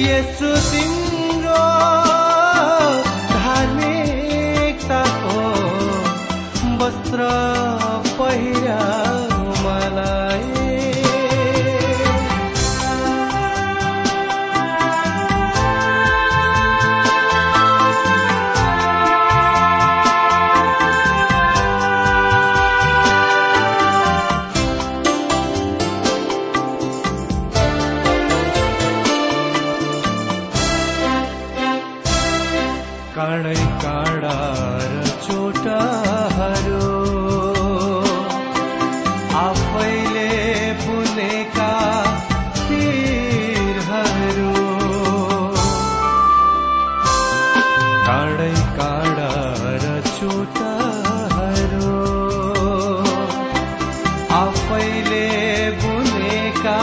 यसो तिम्रो आफैले बुनेका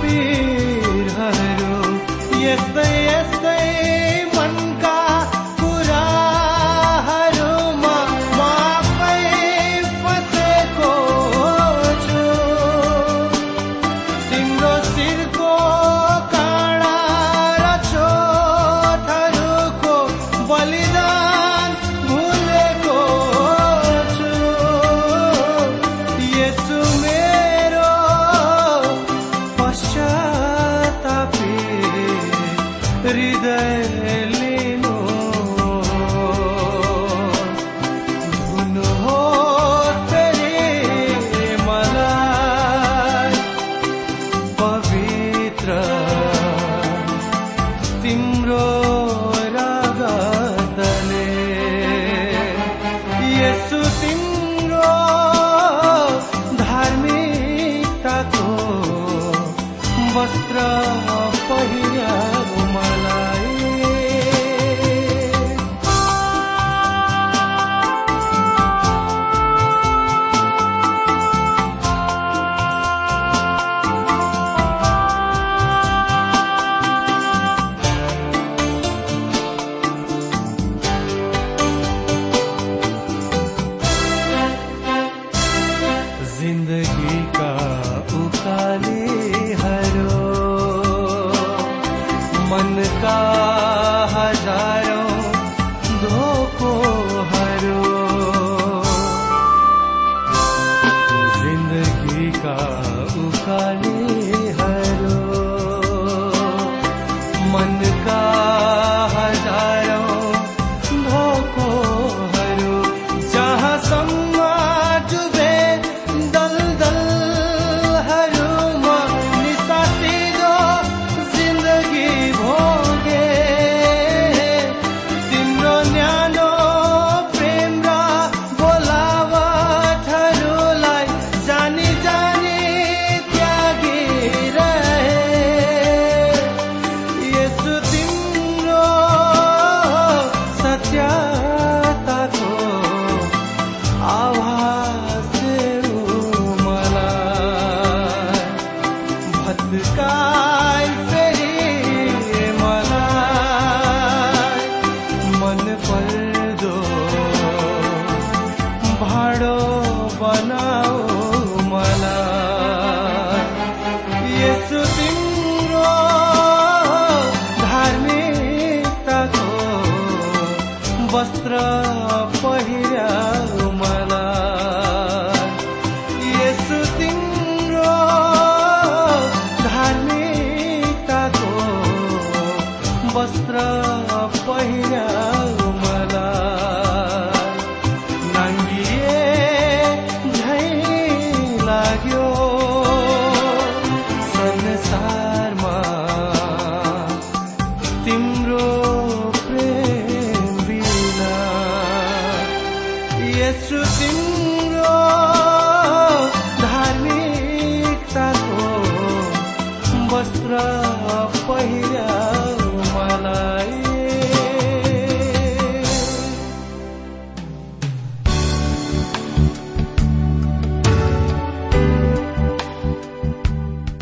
पीरहरू यस्तै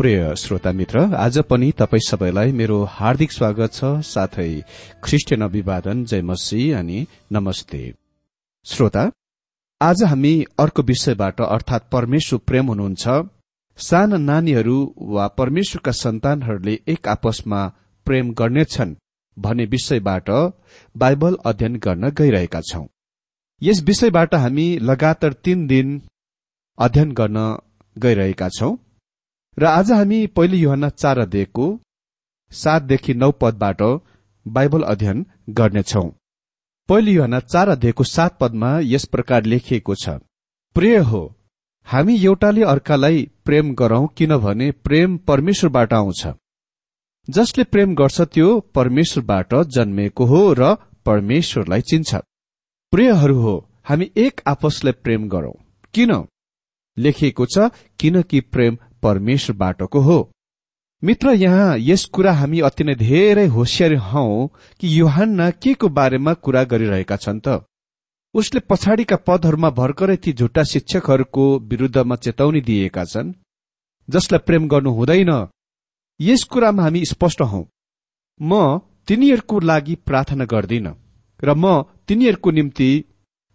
प्रिय श्रोता मित्र आज पनि तपाईँ सबैलाई मेरो हार्दिक स्वागत छ साथै ख्रिस्टियन अभिवादन जय मसी अनि नमस्ते। श्रोता आज हामी अर्को विषयबाट अर्थात परमेश्वर प्रेम हुनुहुन्छ। साना नानीहरू वा परमेश्वरका सन्तानहरूले एक आपसमा प्रेम गर्नेछन् भन्ने विषयबाट बाइबल अध्ययन गर्न गइरहेका छौं। यस विषयबाट हामी लगातार तीन दिन अध्ययन गर्न गइरहेका छौं। र आज हामी पहिलो युहना चार अध्यायको सातदेखि नौ पदबाट बाइबल अध्ययन गर्नेछौ। पहिलो युहना चार अध्यायको सात पदमा यस प्रकार लेखिएको छ प्रिय हो हामी एउटाले अर्कालाई प्रेम गरौं किनभने प्रेम परमेश्वरबाट आउँछ। जसले प्रेम गर्छ त्यो परमेश्वरबाट जन्मेको हो र परमेश्वरलाई चिन्छ। प्रियहरू हो हामी एक आपसलाई प्रेम गरौं। किन? लेखिएको छ किनकि प्रेम परमेश्वरबाटको हो। मित्र यहाँ यस कुरा हामी अति नै धेरै होसियार हौ कि युहान्ना के को बारेमा कुरा गरिरहेका छन् त। उसले पछाडिका पदहरूमा भर्खरै ती झुट्टा शिक्षकहरूको विरूद्धमा चेतावनी दिएका छन् जसलाई प्रेम गर्नु हुँदैन। यस कुरामा हामी स्पष्ट हौ। म तिनीहरूको लागि प्रार्थना गर्दिन र म तिनीहरूको निम्ति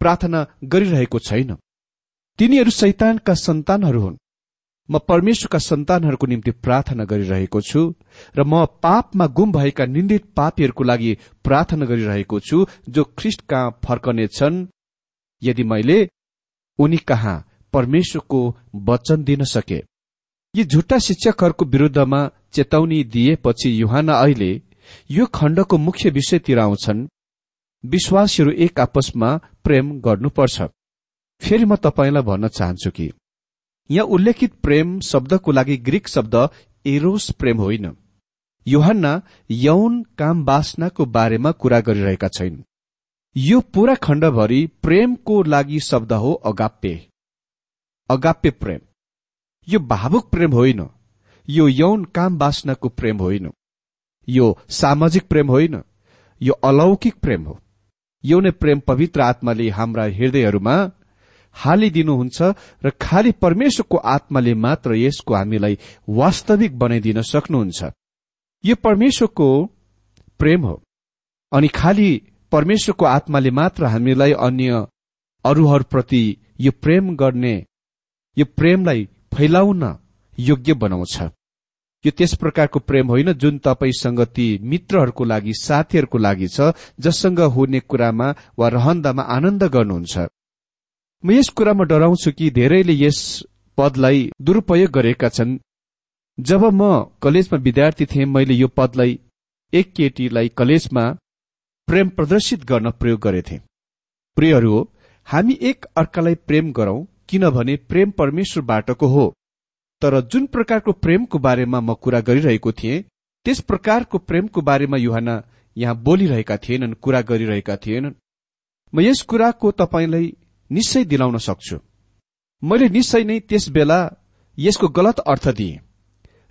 प्रार्थना गरिरहेको छैन। तिनीहरू शैतानका सन्तानहरू हुन्। म परमेश्वरका सन्तानहरूको निम्ति प्रार्थना गरिरहेको छु र म पापमा गुम भएका निन्दित पापीहरूको लागि प्रार्थना गरिरहेको छु जो ख्रिस्ट कहाँ फर्कनेछन्? यदि मैले उनी कहाँ परमेश्वरको वचन दिन सके? यी झुट्टा शिक्षकहरूको विरूद्धमा चेतावनी दिएपछि युहाना अहिले यो खण्डको मुख्य विषयतिर आउँछन्। विश्वासीहरू एक आपसमा प्रेम गर्नुपर्छ। फेरि म तपाईँलाई भन्न चाहन्छु कि यहाँ उल्लेखित प्रेम शब्दको लागि ग्रीक शब्द एरोस प्रेम होइन। योहन्ना यौन काम वासनाको बारेमा कुरा गरिरहेका छैन। यो पूरा खण्डभरि प्रेमको लागि शब्द हो अगाप्य अगाप्य प्रेम। यो भावुक प्रेम होइन। यो यौन काम वासनाको प्रेम होइन। यो सामाजिक प्रेम होइन। यो अलौकिक प्रेम हो। यो नै प्रेम पवित्र आत्माले हाम्रा हृदयहरूमा हालिदिनुहुन्छ र खालि परमेश्वरको आत्माले मात्र यसको हामीलाई वास्तविक बनाइदिन सक्नुहुन्छ। यो परमेश्वरको प्रेम हो। अनि खालि परमेश्वरको आत्माले मात्र हामीलाई अन्य अरूहरूप्रति यो प्रेम गर्ने यो प्रेमलाई फैलाउन योग्य बनाउँछ। यो त्यस प्रकारको प्रेम होइन जुन तपाईँसँग ती मित्रहरूको लागि साथीहरूको लागि छ जससँग हुने कुरामा वा रहन्दामा आनन्द गर्नुहुन्छ। म यस कुरामा डराउँछु कि धेरैले यस पदलाई दुरूपयोग गरेका छन्। जब म कलेजमा विद्यार्थी थिएँ मैले यो पदलाई एक केटीलाई कलेजमा प्रेम प्रदर्शित गर्न प्रयोग गरेथे। प्रियहरू हो हामी एक अर्कालाई प्रेम गरौं किनभने प्रेम परमेश्वरबाटको हो। तर जुन प्रकारको प्रेमको बारेमा म कुरा गरिरहेको थिएँ त्यस प्रकारको प्रेमको बारेमा युहाना यहाँ बोलिरहेका थिएनन् कुरा गरिरहेका थिएनन्। म यस कुराको तपाईँलाई निश्चय दिलाउन सक्छु। मैले निश्चय नै त्यस बेला यसको गलत अर्थ दिएँ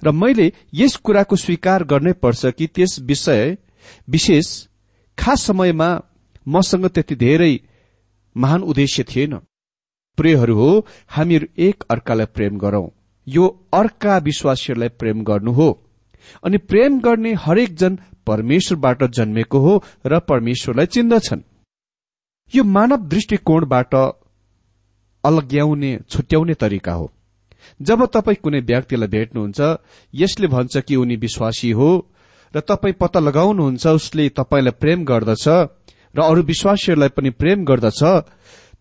र मैले यस कुराको स्वीकार गर्नै पर्छ कि त्यस विषय विशेष खास समयमा मसँग त्यति धेरै महान उद्देश्य थिएन। प्रियहरू हो हामीहरू एक अर्कालाई प्रेम गरौं। यो अर्का विश्वासीहरूलाई प्रेम गर्नु हो अनि प्रेम गर्ने हरेक जन परमेश्वरबाट जन्मेको हो र परमेश्वरलाई चिन्दछन्। यो मानव दृष्टिकोणबाट अलग्याउने छुट्याउने तरिका हो। जब तपाईँ कुनै व्यक्तिलाई भेट्नुहुन्छ यसले भन्छ कि उनी विश्वासी हो र तपाईँ पत्ता लगाउनुहुन्छ उसले तपाईँलाई प्रेम गर्दछ र अरू विश्वासीहरूलाई पनि प्रेम गर्दछ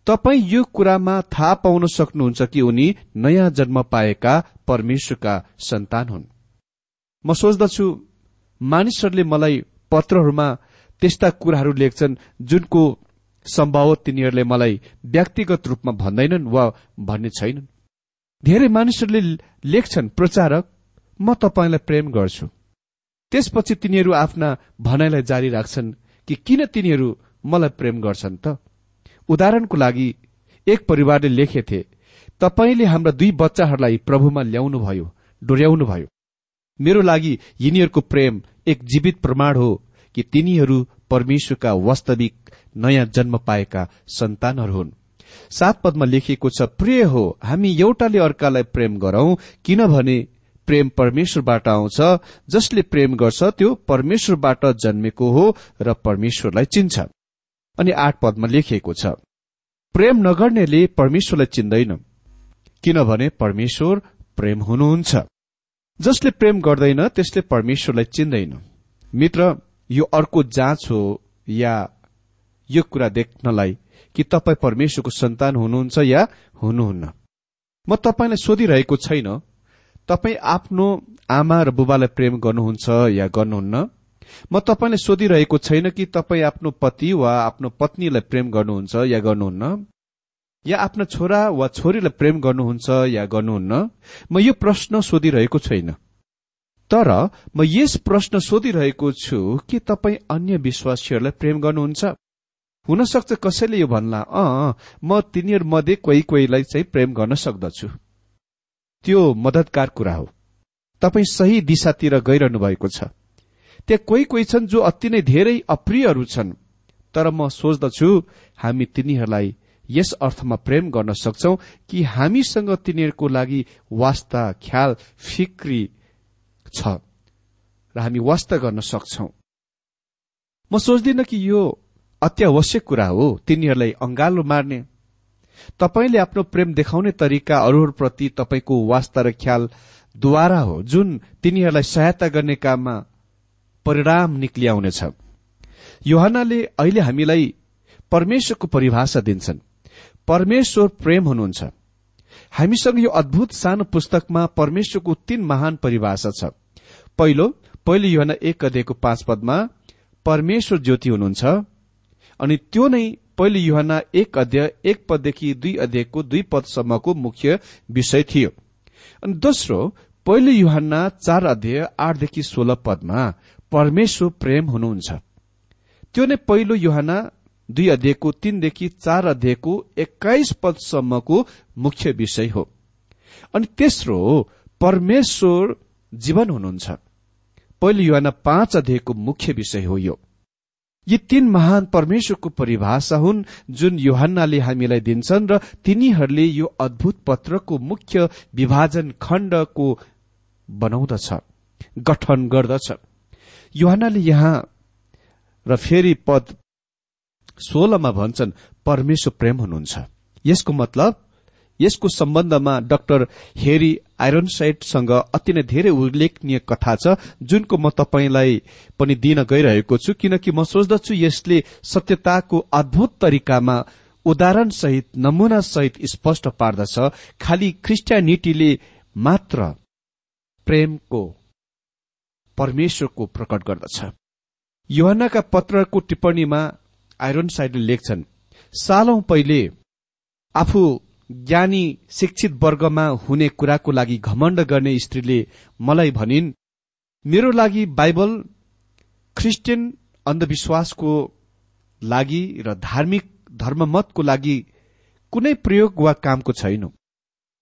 तपाईँ यो कुरामा थाहा पाउन सक्नुहुन्छ कि उनी नयाँ जन्म पाएका परमेश्वरका सन्तान हुन्। म सोच्दछु मानिसहरूले मलाई पत्रहरूमा त्यस्ता कुराहरू लेख्छन् जुनको सम्भव तिनीहरूले मलाई व्यक्तिगत रूपमा भन्दैनन् वा भन्ने छैनन्। धेरै मानिसहरूले लेख्छन् प्रचारक म तपाईँलाई प्रेम गर्छु। त्यसपछि तिनीहरू आफ्ना भनाइलाई जारी राख्छन् कि किन तिनीहरू मलाई प्रेम गर्छन् त? उदाहरणको लागि एक परिवारले लेखेथे तपाईँले हाम्रा दुई बच्चाहरूलाई प्रभुमा ल्याउनुभयो डोर्याउनुभयो। मेरो लागि यिनीहरूको प्रेम एक जीवित प्रमाण हो कि तिनीहरू परमेश्वरका वास्तविक नयाँ जन्म पाएका सन्तानहरू हुन्। सात पदमा लेखिएको छ प्रिय हो हामी एउटाले अर्कालाई प्रेम गरौं किनभने प्रेम परमेश्वरबाट आउँछ। जसले प्रेम गर्छ त्यो परमेश्वरबाट जन्मेको हो र परमेश्वरलाई चिन्छ। अनि आठ पदमा लेखिएको छ प्रेम नगर्नेले परमेश्वरलाई चिन्दैन किनभने परमेश्वर प्रेम हुनुहुन्छ। जसले प्रेम गर्दैन त्यसले परमेश्वरलाई चिन्दैन। मित्र यो अर्को जाँच हो या यो कुरा देख्नलाई कि तपाईँ परमेश्वरको सन्तान हुनुहुन्छ या हुनुहुन्न? म तपाईँलाई सोधिरहेको छैन। तपाईँ आफ्नो आमा र बुबालाई प्रेम गर्नुहुन्छ या गर्नुहुन्न? म तपाईँलाई सोधिरहेको छैन कि तपाईँ आफ्नो पति वा आफ्नो पत्नीलाई प्रेम गर्नुहुन्छ या गर्नुहुन्न? या आफ्नो छोरा वा छोरीलाई प्रेम गर्नुहुन्छ या गर्नुहुन्न? म यो प्रश्न सोधिरहेको छैन। तर म यस प्रश्न सोधिरहेको छु कि तपाईँ अन्य विश्वासीहरूलाई प्रेम गर्नुहुन्छ? हुन सक्छ कसैले यो भन्ला अँ म तिनीहरू मध्ये कोही कोहीलाई चाहिँ प्रेम गर्न सक्दछु। त्यो मदतकार कुरा हो। तपाईँ सही दिशातिर गइरहनु भएको छ। त्यहाँ कोही कोही छन् जो अति नै धेरै अप्रियहरू छन् तर म सोच्दछु हामी तिनीहरूलाई यस अर्थमा प्रेम गर्न सक्छौ कि हामीसँग तिनीहरूको लागि वास्ता ख्याल फिक्री छ र हामी वास्ता गर्न सक्छौ। म सोच्दिन कि यो अत्यावश्यक कुरा हो तिनीहरूलाई अंगालो मार्ने। तपाईँले आफ्नो प्रेम देखाउने तरिका अरूहरूप्रति तपाईँको वास्ता र ख्यालद्वारा हो जुन तिनीहरूलाई सहायता गर्ने काममा परिणाम निक्लिआउनेछ योहनाले अहिले हामीलाई परमेश्वरको परिभाषा दिन्छन्। परमेश्वर प्रेम हुनुहुन्छ। हामीसँग यो अद्भुत सानो पुस्तकमा परमेश्वरको तीन महान परिभाषा छ। पहिलो पहिलो योहना एक अध्ययको पाँच पदमा परमेश्वर ज्योति हुनुहुन्छ। अनि त्यो नै पहिलो युहना एक अध्याय एक पददेखि दुई अध्यायको दुई पदसम्मको मुख्य विषय थियो। अनि दोस्रो पहिलो युहन्ना चार अध्याय आठदेखि सोह्र पदमा परमेश्वर प्रेम हुनुहुन्छ। त्यो नै पहिलो युहना दुई अध्यायको तीनदेखि चार अध्यायको एक्काइस पदसम्मको मुख्य विषय हो। अनि तेस्रो परमेश्वर जीवन हुनुहुन्छ। पहिलो युहना पाँच अध्यायको मुख्य विषय हो यो। यी तीन महान परमेश्वरको परिभाषा हुन् जुन योहन्नाले हामीलाई दिन्छन् र तिनीहरूले यो अद्भुत पत्रको मुख्य विभाजन खण्डको बनाउँदछ गठन गर्दछ। योहन्नाले यहाँ र फेरि पद सोह्रमा भन्छन् परमेश्वर प्रेम हुनुहुन्छ। यसको मतलब यसको सम्बन्धमा डाक्टर हेरी आइरनसाइडसँग अति नै धेरै उल्लेखनीय कथा छ जुनको म तपाईँलाई पनि दिन गइरहेको छु किनकि म सोच्दछु यसले सत्यताको अद्भुत तरिकामा उदाहरण सहित नमूना सहित स्पष्ट पार्दछ। खालि क्रिस्टियानिटीले मात्र प्रेमको परमेश्वरको प्रकट गर्दछ। युहनाका पत्रको टिप्पणीमा आइरन साइडले लेख्छन् सालौं पहिले आफू ज्ञानी शिक्षित वर्गमा हुने कुराको लागि घमण्ड गर्ने स्त्रीले मलाई भनिन् मेरो लागि बाइबल क्रिस्चियन अन्धविश्वासको लागि र धार्मिक धर्ममतको लागि कुनै प्रयोग वा कामको छैन।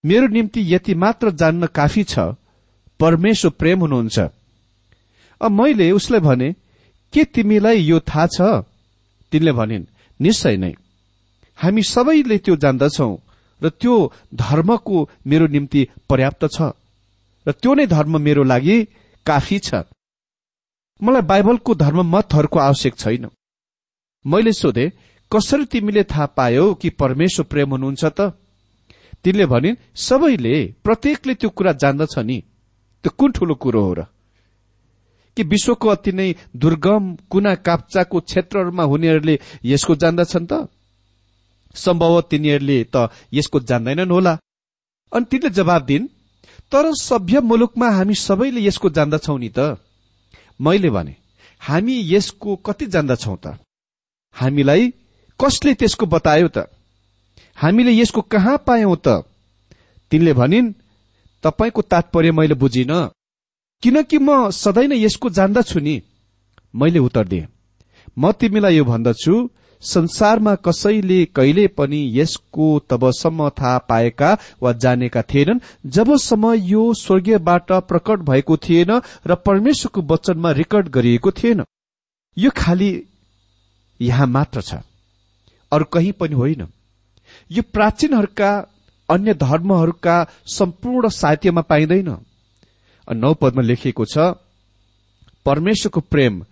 मेरो निम्ति यति मात्र जान्न काफी छ। परमेश्वर प्रेम हुनुहुन्छ। अब मैले उसलाई भने के तिमीलाई यो थाहा छ? तिनले भनिन् निश्चय नै। हामी सबैले त्यो जान्दछौ। र त्यो धर्मको मेरो निम्ति पर्याप्त छ। र त्यो नै धर्म मेरो लागि काफी छ। मलाई बाइबलको धर्म मतहरूको आवश्यक छैन। मैले सोधे कसरी तिमीले थाहा पायौ कि परमेश्वर प्रेम हुनुहुन्छ त? तिनले भनिन् सबैले प्रत्येकले त्यो कुरा जान्दछ नि। त्यो कुन ठूलो कुरो हो र? कि विश्वको अति नै दुर्गम कुना काप्चाको क्षेत्रहरूमा हुनेहरूले यसको जान्दछन् त? सम्भव तिनीहरूले त यसको जान्दैनन् होला। अनि तिनले जवाब दिन् तर सभ्य मुलुकमा हामी सबैले यसको जान्दछौ नि त। मैले भने हामी यसको कति जान्दछौ त? हामीलाई कसले त्यसको बतायो त? हामीले यसको कहाँ पायौं त? तिनले भनिन् तपाईँको तात्पर्य मैले बुझिन। किनकि म सधैँ नै यसको जान्दछु नि। मैले उत्तर दिएँ म तिमीलाई यो भन्दछु संसारमा कसैले कहिले पनि यसको तबसम्म थाहा पाएका वा जानेका थिएनन्। जबसम्म यो स्वर्गीयबाट प्रकट भएको थिएन र परमेश्वरको वचनमा रेकर्ड गरिएको थिएन। यो खालि यहाँ मात्र छ। अरू कहीँ पनि होइन। यो प्राचीनहरूका अन्य धर्महरूका सम्पूर्ण साहित्यमा पाइँदैन। नौ पदमा लेखिएको छ परमेश्वरको प्रेम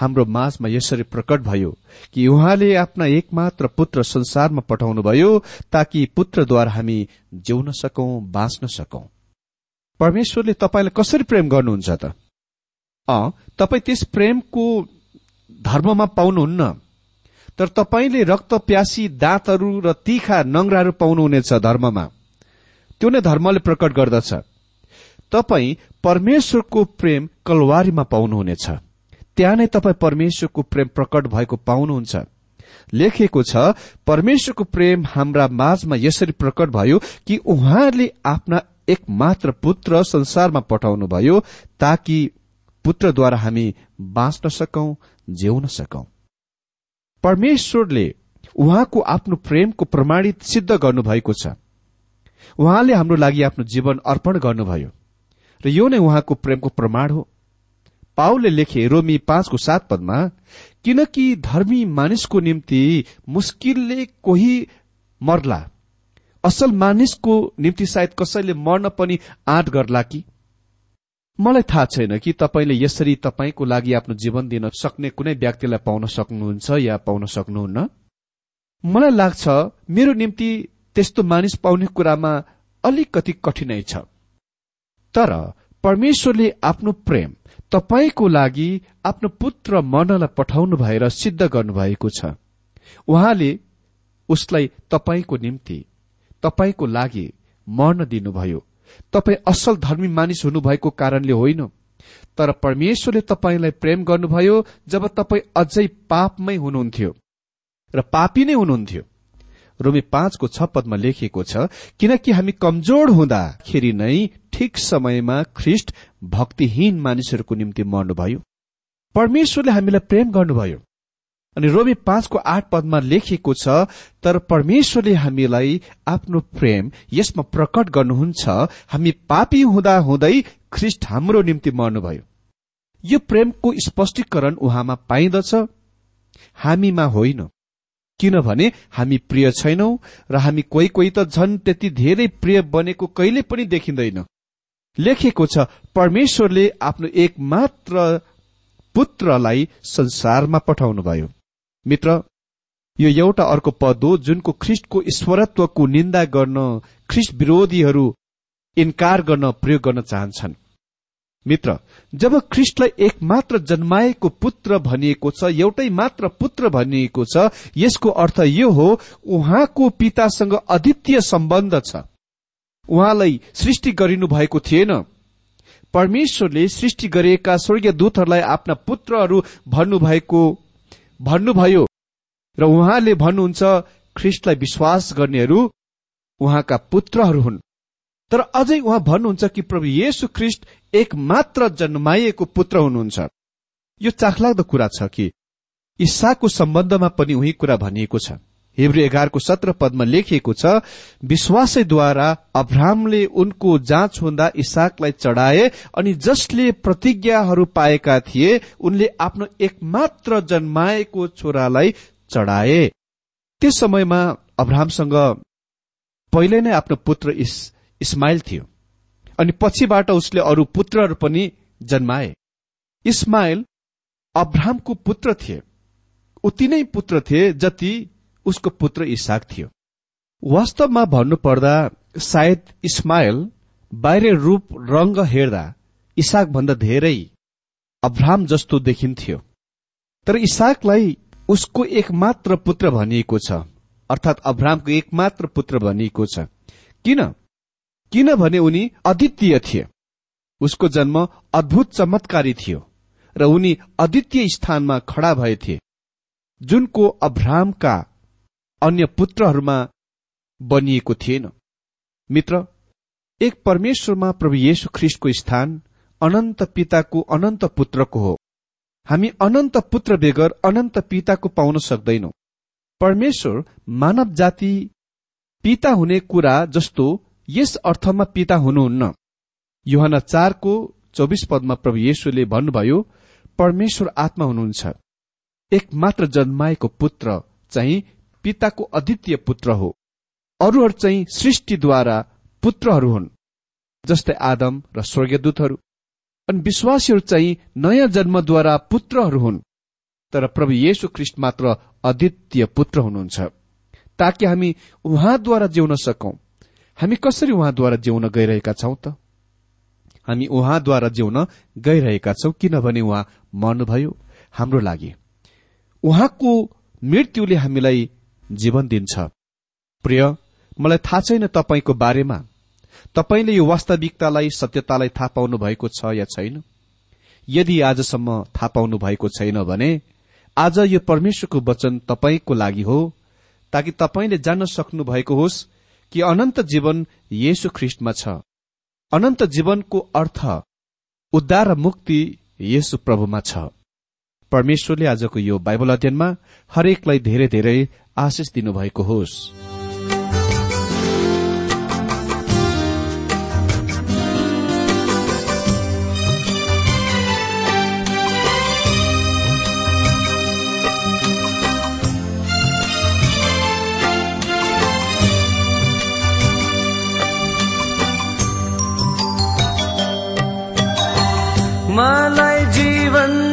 हाम्रो माझमा यसरी प्रकट भयो कि उहाँले आफ्ना एकमात्र पुत्र संसारमा पठाउनुभयो ताकि पुत्रद्वारा हामी जिउन सकौं बाँच्न सकौं। परमेश्वरले तपाईँलाई कसरी प्रेम गर्नुहुन्छ त? तपाईँ त्यस प्रेमको धर्ममा पाउनुहुन्न। तर तपाईँले रक्त प्यासी दाँतहरू र तीखा नङ्राहरू पाउनुहुनेछ धर्ममा। त्यो नै धर्मले प्रकट गर्दछ। तपाईँ परमेश्वरको प्रेम कलवारीमा पाउनुहुनेछ। त्यहाँ नै तपाईँ परमेश्वरको प्रेम प्रकट भएको पाउनुहुन्छ। लेखिएको छ परमेश्वरको प्रेम हाम्रा माझमा यसरी प्रकट भयो कि उहाँले आफ्ना एक मात्र पुत्र संसारमा पठाउनुभयो ताकि पुत्रद्वारा हामी बाँच्न सकौं जिउन सकौं। परमेश्वरले उहाँको आफ्नो प्रेमको प्रमाणित सिद्ध गर्नुभएको छ। उहाँले हाम्रो लागि आफ्नो जीवन अर्पण गर्नुभयो। र यो नै उहाँको प्रेमको प्रमाण हो। पाउले लेखे रोमी पाँचको सात पदमा किनकि धर्मी मानिसको निम्ति मुस्किलले कोही मर्ला। असल मानिसको निम्ति सायद कसैले मर्न पनि आँट गर्ला कि? मलाई थाहा छैन कि तपाईँले यसरी तपाईँको लागि आफ्नो जीवन दिन सक्ने कुनै व्यक्तिलाई पाउन सक्नुहुन्छ या पाउन सक्नुहुन्न? मलाई लाग्छ मेरो निम्ति त्यस्तो मानिस पाउने कुरामा अलिकति कठिनाई छ। तर परमेश्वरले आफ्नो प्रेम तपाईँको लागि आफ्नो पुत्र मर्नलाई पठाउनु भएर सिद्ध गर्नुभएको छ। उहाँले उसलाई तपाईँको निम्ति तपाईँको लागि मर्न दिनुभयो। तपाईँ असल धर्मी मानिस हुनुभएको कारणले होइन। तर परमेश्वरले तपाईँलाई प्रेम गर्नुभयो जब तपाईँ अझै पापमै हुनुहुन्थ्यो। र पापी नै हुनुहुन्थ्यो। रोमी पाँचको छ पदमा लेखिएको छ किनकि हामी कमजोर हुँदाखेरि नै ठिक समयमा ख्रिष्ट भक्तिहीन मानिसहरूको निम्ति मर्नुभयो। परमेश्वरले हामीलाई प्रेम गर्नुभयो। अनि रोमी पाँचको आठ पदमा लेखिएको छ तर परमेश्वरले हामीलाई आफ्नो प्रेम यसमा प्रकट गर्नुहुन्छ। हामी पापी हुँदा हुँदै ख्रिस्ट हाम्रो निम्ति मर्नुभयो। यो प्रेमको स्पष्टीकरण उहाँमा पाइदछ। हामीमा होइन। किनभने हामी प्रिय छैनौं र हामी कोही कोही त झन् त्यति धेरै प्रिय बनेको कहिले पनि देखिँदैन। लेखेको छ परमेश्वरले आफ्नो एक मात्र पुत्रलाई संसारमा पठाउनुभयो। मित्र यो एउटा अर्को पद हो जुनको ख्रिस्टको ईश्वरत्वको निन्दा गर्न ख्रिस्ट विरोधीहरू इन्कार गर्न प्रयोग गर्न चाहन्छन्। मित्र जब ख्रिस्टलाई एक मात्र जन्माएको पुत्र भनिएको छ एउटै मात्र पुत्र भनिएको छ यसको अर्थ यो हो उहाँको पितासँग अद्वितीय सम्बन्ध छ। उहाँलाई सृष्टि गरिनु भएको थिएन। परमेश्वरले सृष्टि गरिएका स्वर्गीय दूतहरूलाई आफ्ना पुत्रहरू भन्नुभएको भन्नुभयो। र उहाँले भन्नुहुन्छ ख्रिस्टलाई विश्वास गर्नेहरू उहाँका पुत्रहरू हुन्। तर अझै उहाँ भन्नुहुन्छ कि प्रभु येशु ख्रिस्ट एक मात्र जन्माइएको पुत्र हुनुहुन्छ। यो चाखलाग्दो कुरा छ कि इसाको सम्बन्धमा पनि उही कुरा भनिएको छ। हिब्रू एघारको सत्र पदमा लेखिएको छ विश्वासैद्वारा अब्राहमले उनको जाँच हुँदा इसाकलाई चढाए अनि जसले प्रतिज्ञाहरू पाएका थिए उनले आफ्नो एकमात्र जन्माएको छोरालाई चढाए। त्यस समयमा अब्राहमसँग पहिले नै आफ्नो पुत्र इस, इस्माइल थियो अनि पछिबाट उसले अरू पुत्रहरू पनि जन्माए। इस्माइल अब्राहमको पुत्र थिए। उति नै पुत्र थिए जति उसको पुत्र इसाक थियो। वास्तवमा भन्नुपर्दा सायद इस्माइल बाहिर रूप रंग हेर्दा इसाक भन्दा धेरै अब्राहम जस्तो देखिन्थ्यो। तर इसाकलाई उसको एकमात्र पुत्र भनिएको छ अर्थात अब्राहमको एकमात्र पुत्र भनिएको छ। किन? किनभने उनी अद्वितीय थिए। उसको जन्म अद्भुत चमत्कारी थियो र उनी अद्वितीय स्थानमा खड़ा भए थिए जुनको अब्राहमका अन्य पुत्रहरूमा बनिएको थिएन। मित्र एक परमेश्वरमा प्रभु येशु ख्रिस्टको स्थान अनन्त पिताको अनन्त पुत्रको हो। हामी अनन्त पुत्र बेगर अनन्त पिताको पाउन सक्दैनौ। परमेश्वर मानव जाति पिता हुने कुरा जस्तो यस अर्थमा पिता हुनुहुन्न। युहना चारको चौबिस पदमा प्रभु येशुले भन्नुभयो परमेश्वर आत्मा हुनुहुन्छ। एक मात्र जन्माएको पुत्र चाहिँ पिताको अद्वितीय पुत्र हो। अरूहरू चाहिँ सृष्टिद्वारा पुत्रहरू हुन् जस्तै आदम र स्वर्गदूतहरू। अनि विश्वासीहरू चाहिँ नयाँ जन्मद्वारा पुत्रहरू हुन् तर प्रभु येशु ख्रिस्ट मात्र अद्वितीय पुत्र हुनुहुन्छ। ताकि हामी उहाँद्वारा जिउन सकौं। हामी कसरी उहाँद्वारा जिउन गइरहेका छौं त? हामी उहाँद्वारा जिउन गइरहेका छौं किनभने उहाँ मर्नुभयो हाम्रो लागि। उहाँको मृत्युले हामीलाई जीवन दिन्छ। प्रिय मलाई थाहा छैन तपाईँको बारेमा। तपाईँले यो वास्तविकतालाई सत्यतालाई थाहा पाउनु भएको छ या छैन? यदि आजसम्म थाहा पाउनु भएको छैन भने आज यो परमेश्वरको वचन तपाईँको लागि हो ताकि तपाईँले जान्न सक्नु भएको होस् कि अनन्त जीवन येशु ख्रिस्टमा छ। अनन्त जीवनको अर्थ उद्धार र मुक्ति येशु प्रभुमा छ। परमेश्वरले आजको यो बाइबल अध्ययनमा हरेकलाई धेरै धेरै आशिष दिनुभएको होस्। मलाई जीवन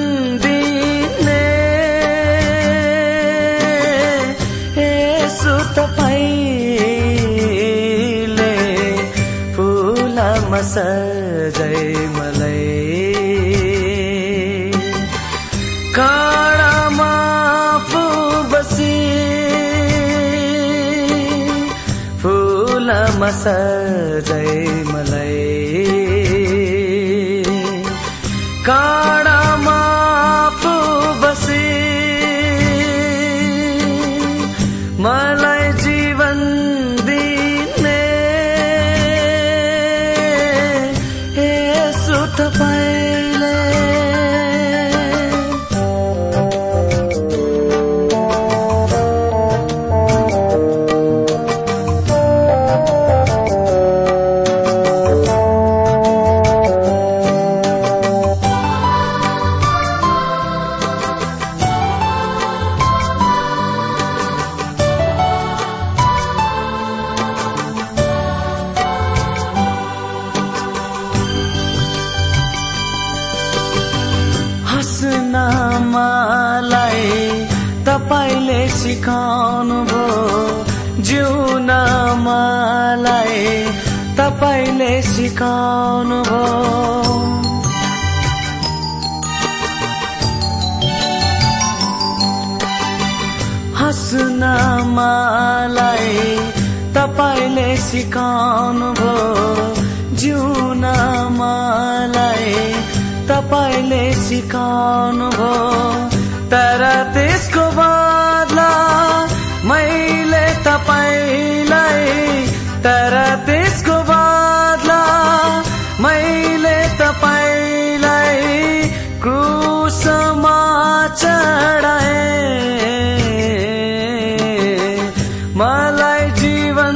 फुलमा सजाइ मलाई काँडामा फु बसी। फुलमा सजाइ मलाई काँडामा तपाईँले सिकाउनु भयो। जिउन मलाई तपाईँले सिकाउनु भयो। हाँस्न मलाई तपाईँले सिकाउनु भयो। जिउन मलाई तपाईँले सिकाउनु भयो। तर त्यसको बा मैले तपाईँलाई तर त्यसको बदला मैले तपाईँलाई क्रुसमा चढाए। मलाई जीवन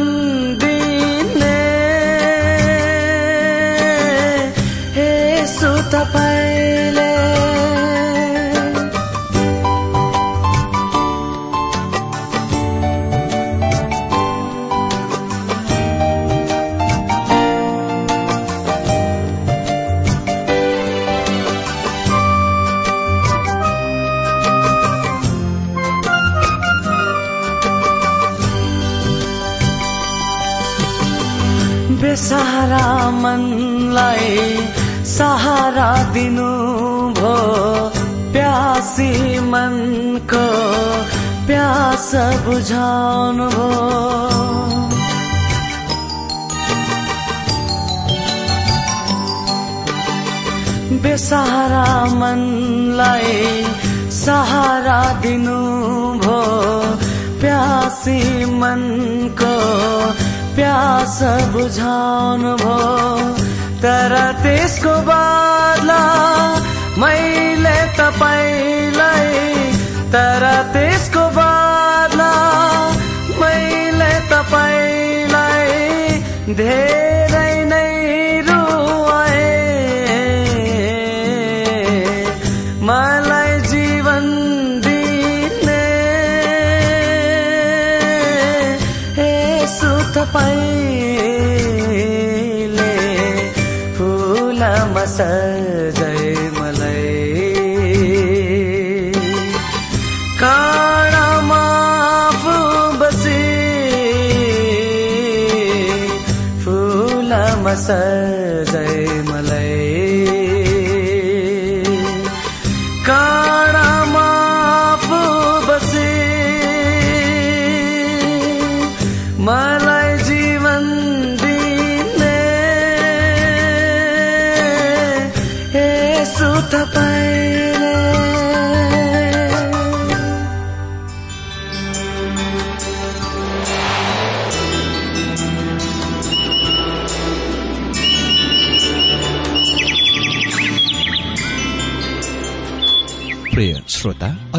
दिने। यसो तपाईँले सहारा दिनु भो प्यासी मनको प्यास बुझाउनु भो बेसहारा मनलाई सहारा दिनु भो प्यासी मनको प्यास बुझाउनु भो तर त्यसको बादला मैले तपाईँलाई तर त्यसको बादला मैले तपाईँलाई धेरै नै रुवाए। मलाई जीवन दिने यसो तपाईँले सजाए मलाई। काँडामा आफू बसी फुलमा सजाए